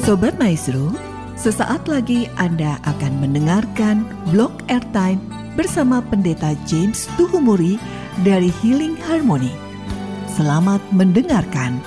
Sobat Maestro, sesaat lagi Anda akan mendengarkan blog airtime bersama Pendeta James Tuhumuri dari Healing Harmony. Selamat mendengarkan.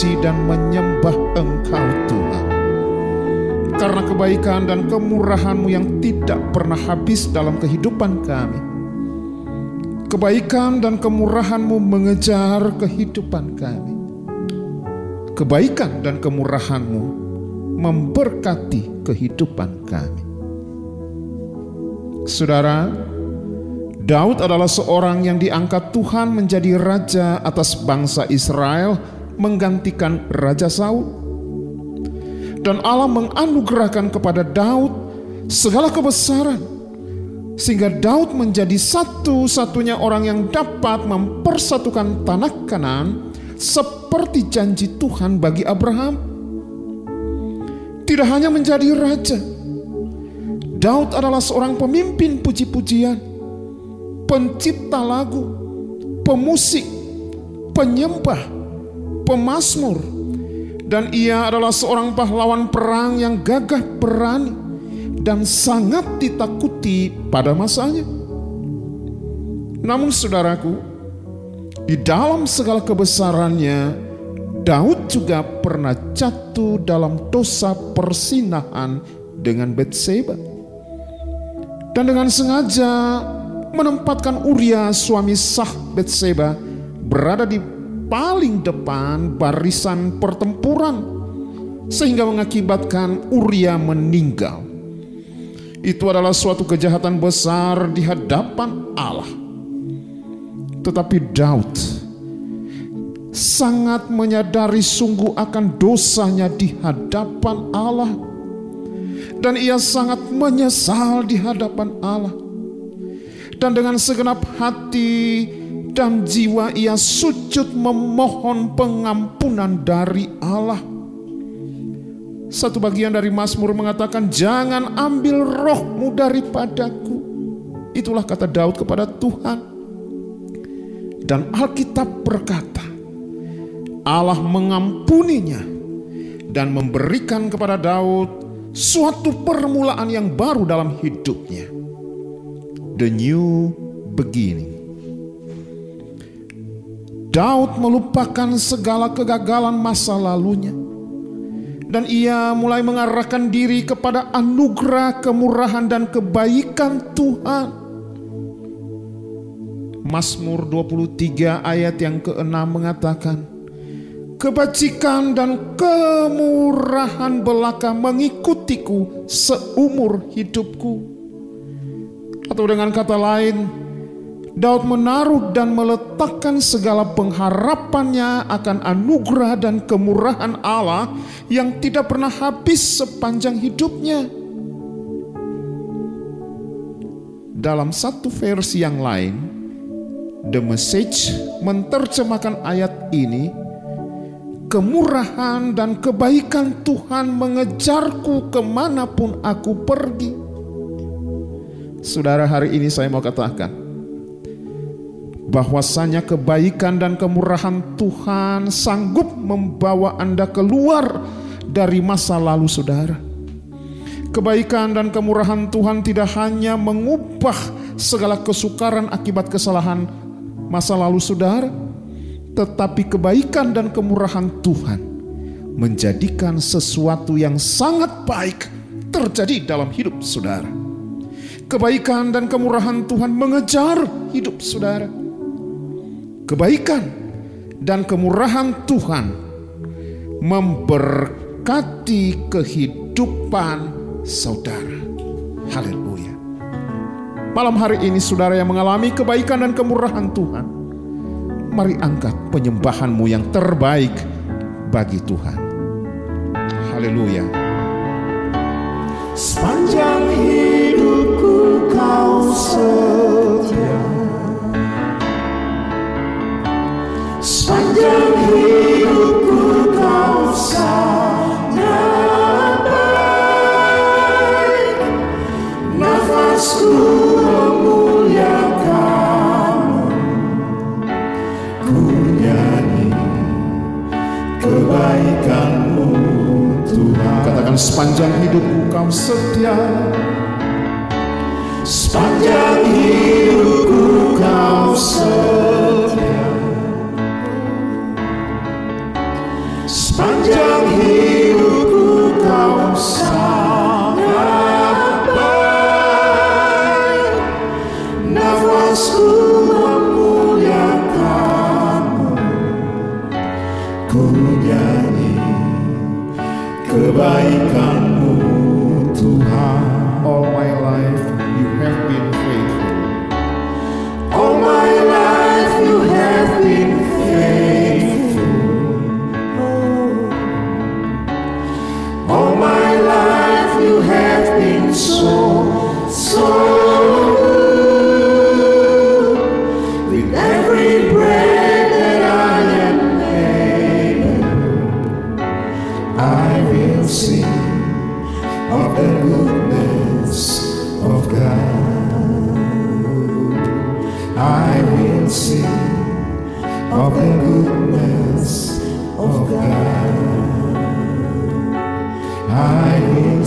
Memuji dan menyembah Engkau Tuhan. Karena kebaikan dan kemurahan-Mu yang tidak pernah habis dalam kehidupan kami. Kebaikan dan kemurahan-Mu mengejar kehidupan kami. Kebaikan dan kemurahan-Mu memberkati kehidupan kami. Saudara, Daud adalah seorang yang diangkat Tuhan menjadi raja atas bangsa Israel menggantikan Raja Saul. Dan Allah menganugerahkan kepada Daud segala kebesaran sehingga Daud menjadi satu-satunya orang yang dapat mempersatukan tanah Kanan seperti janji Tuhan bagi Abraham. Tidak hanya menjadi raja, Daud adalah seorang pemimpin puji-pujian pencipta lagu, pemusik, penyembah, pemasmur, dan ia adalah seorang pahlawan perang yang gagah berani dan sangat ditakuti pada masanya. Namun saudaraku, di dalam segala kebesarannya, Daud juga pernah jatuh dalam dosa persinahan dengan Betseba. Dan dengan sengaja menempatkan Uria suami sah Betseba berada di paling depan barisan pertempuran sehingga mengakibatkan Uria meninggal. Itu adalah suatu kejahatan besar di hadapan Allah. Tetapi Daud sangat menyadari sungguh akan dosanya di hadapan Allah. Dan ia sangat menyesal di hadapan Allah dan dengan segenap hati dan jiwa ia sujud memohon pengampunan dari Allah. Satu bagian dari Mazmur mengatakan, "Jangan ambil rohmu daripadaku." Itulah kata Daud kepada Tuhan. Dan Alkitab berkata, Allah mengampuninya dan memberikan kepada Daud suatu permulaan yang baru dalam hidupnya the new beginning. Daud melupakan segala kegagalan masa lalunya. Dan ia mulai mengarahkan diri kepada anugerah, kemurahan, dan kebaikan Tuhan. Mazmur 23 ayat yang ke-6 mengatakan, Kebajikan dan kemurahan belaka mengikutiku seumur hidupku. Atau dengan kata lain, Daud menaruh dan meletakkan segala pengharapannya akan anugerah dan kemurahan Allah yang tidak pernah habis sepanjang hidupnya. Dalam satu versi yang lain, The Message menerjemahkan ayat ini, kemurahan dan kebaikan Tuhan mengejarku ke mana pun aku pergi. Saudara, hari ini saya mau katakan bahwasanya kebaikan dan kemurahan Tuhan sanggup membawa Anda keluar dari masa lalu saudara. Kebaikan dan kemurahan Tuhan tidak hanya mengubah segala kesukaran akibat kesalahan masa lalu saudara, tetapi kebaikan dan kemurahan Tuhan menjadikan sesuatu yang sangat baik terjadi dalam hidup saudara. Kebaikan dan kemurahan Tuhan mengejar hidup saudara. Kebaikan dan kemurahan Tuhan memberkati kehidupan saudara. Haleluya. Malam hari ini saudara yang mengalami kebaikan dan kemurahan Tuhan. Mari angkat penyembahanmu yang terbaik bagi Tuhan. Haleluya. Sepanjang hidupku kau setia Sepanjang hidupku kau sangat baik Nafasku memuliakanmu Ku nyanyi kebaikanmu Tuhan. Katakan sepanjang hidupku kau setia. Sepanjang hidupku kau setia Sanjay.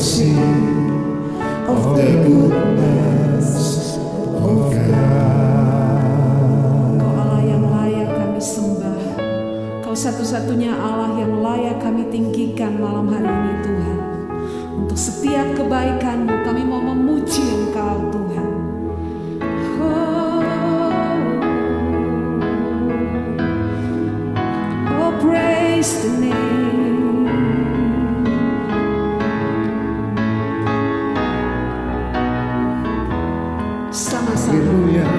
of the Aleluia.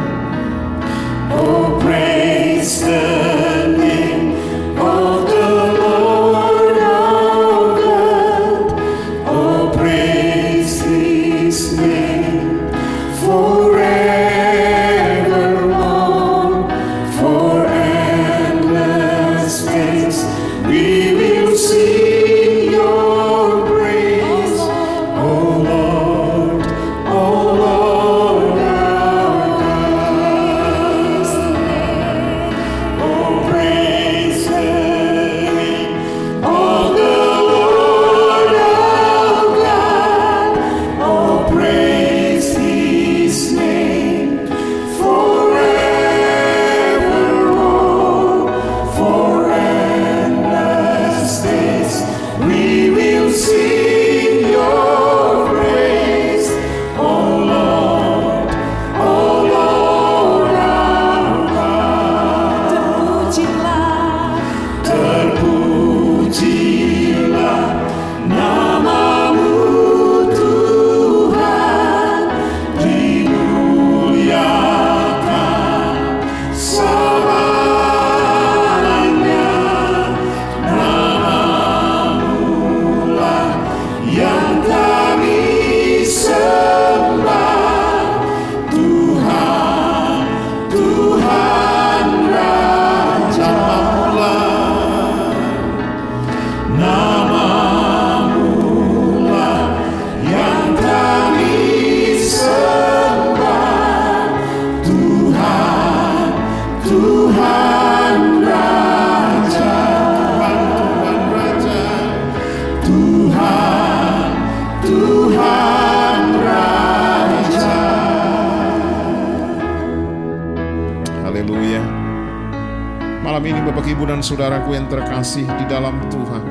Malam ini Bapak Ibu dan Saudaraku yang terkasih di dalam Tuhan.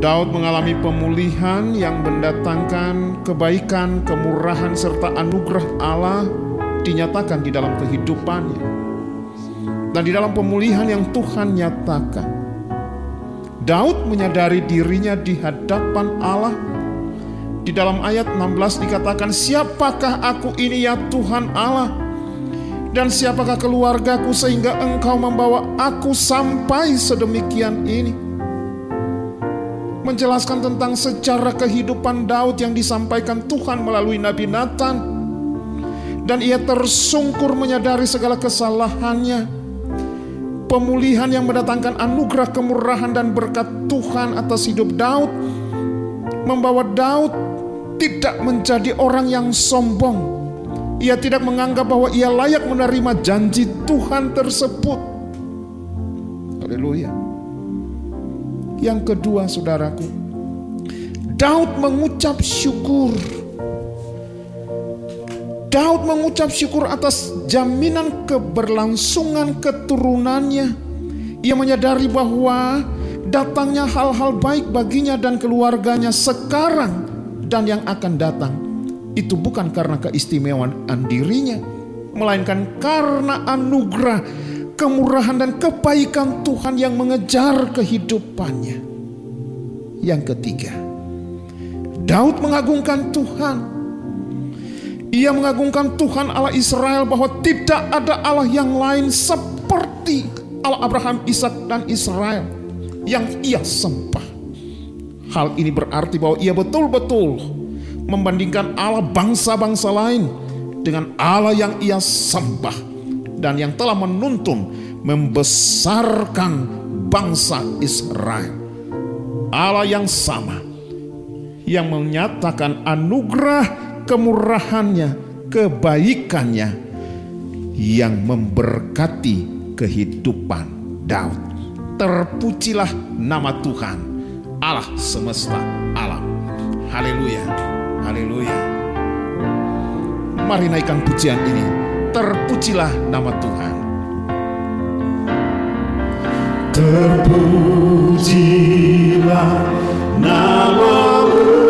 Daud mengalami pemulihan yang mendatangkan kebaikan, kemurahan, serta anugerah Allah dinyatakan di dalam kehidupannya. Dan di dalam pemulihan yang Tuhan nyatakan, Daud menyadari dirinya di hadapan Allah. Di dalam ayat 16 dikatakan, Siapakah aku ini ya Tuhan Allah? Dan siapakah keluargaku sehingga engkau membawa aku sampai sedemikian ini? Menjelaskan tentang sejarah kehidupan Daud yang disampaikan Tuhan melalui Nabi Nathan. Dan ia tersungkur menyadari segala kesalahannya. Pemulihan yang mendatangkan anugerah kemurahan dan berkat Tuhan atas hidup Daud. Membawa Daud tidak menjadi orang yang sombong. Ia tidak menganggap bahwa ia layak menerima janji Tuhan tersebut. Haleluya. Yang kedua, saudaraku, Daud mengucap syukur. Daud mengucap syukur atas jaminan keberlangsungan keturunannya. Ia menyadari bahwa datangnya hal-hal baik baginya dan keluarganya sekarang dan yang akan datang itu bukan karena keistimewaan dirinya, melainkan karena anugerah, kemurahan dan kebaikan Tuhan yang mengejar kehidupannya. Yang ketiga, Daud mengagungkan Tuhan. Ia mengagungkan Tuhan Allah Israel bahwa tidak ada Allah yang lain seperti Allah Abraham, Ishak dan Israel yang ia sembah. Hal ini berarti bahwa ia betul-betul membandingkan Allah bangsa-bangsa lain dengan Allah yang ia sembah dan yang telah menuntun membesarkan bangsa Israel. Allah yang sama yang menyatakan anugerah kemurahannya, kebaikannya yang memberkati kehidupan Daud. Terpujilah nama Tuhan, Allah semesta alam. Haleluya, haleluya. Mari naikkan pujian ini. Terpujilah nama Tuhan. Terpujilah namamu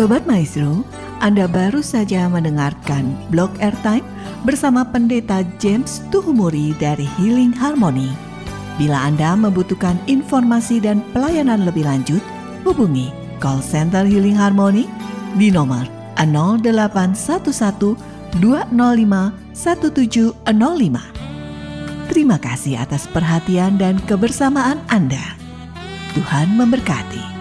Sobat Maestro, Anda baru saja mendengarkan blog airtime bersama Pendeta James Tuhumuri dari Healing Harmony. Bila Anda membutuhkan informasi dan pelayanan lebih lanjut, hubungi call center Healing Harmony di nomor 0811 205 1705. Terima kasih atas perhatian dan kebersamaan Anda. Tuhan memberkati.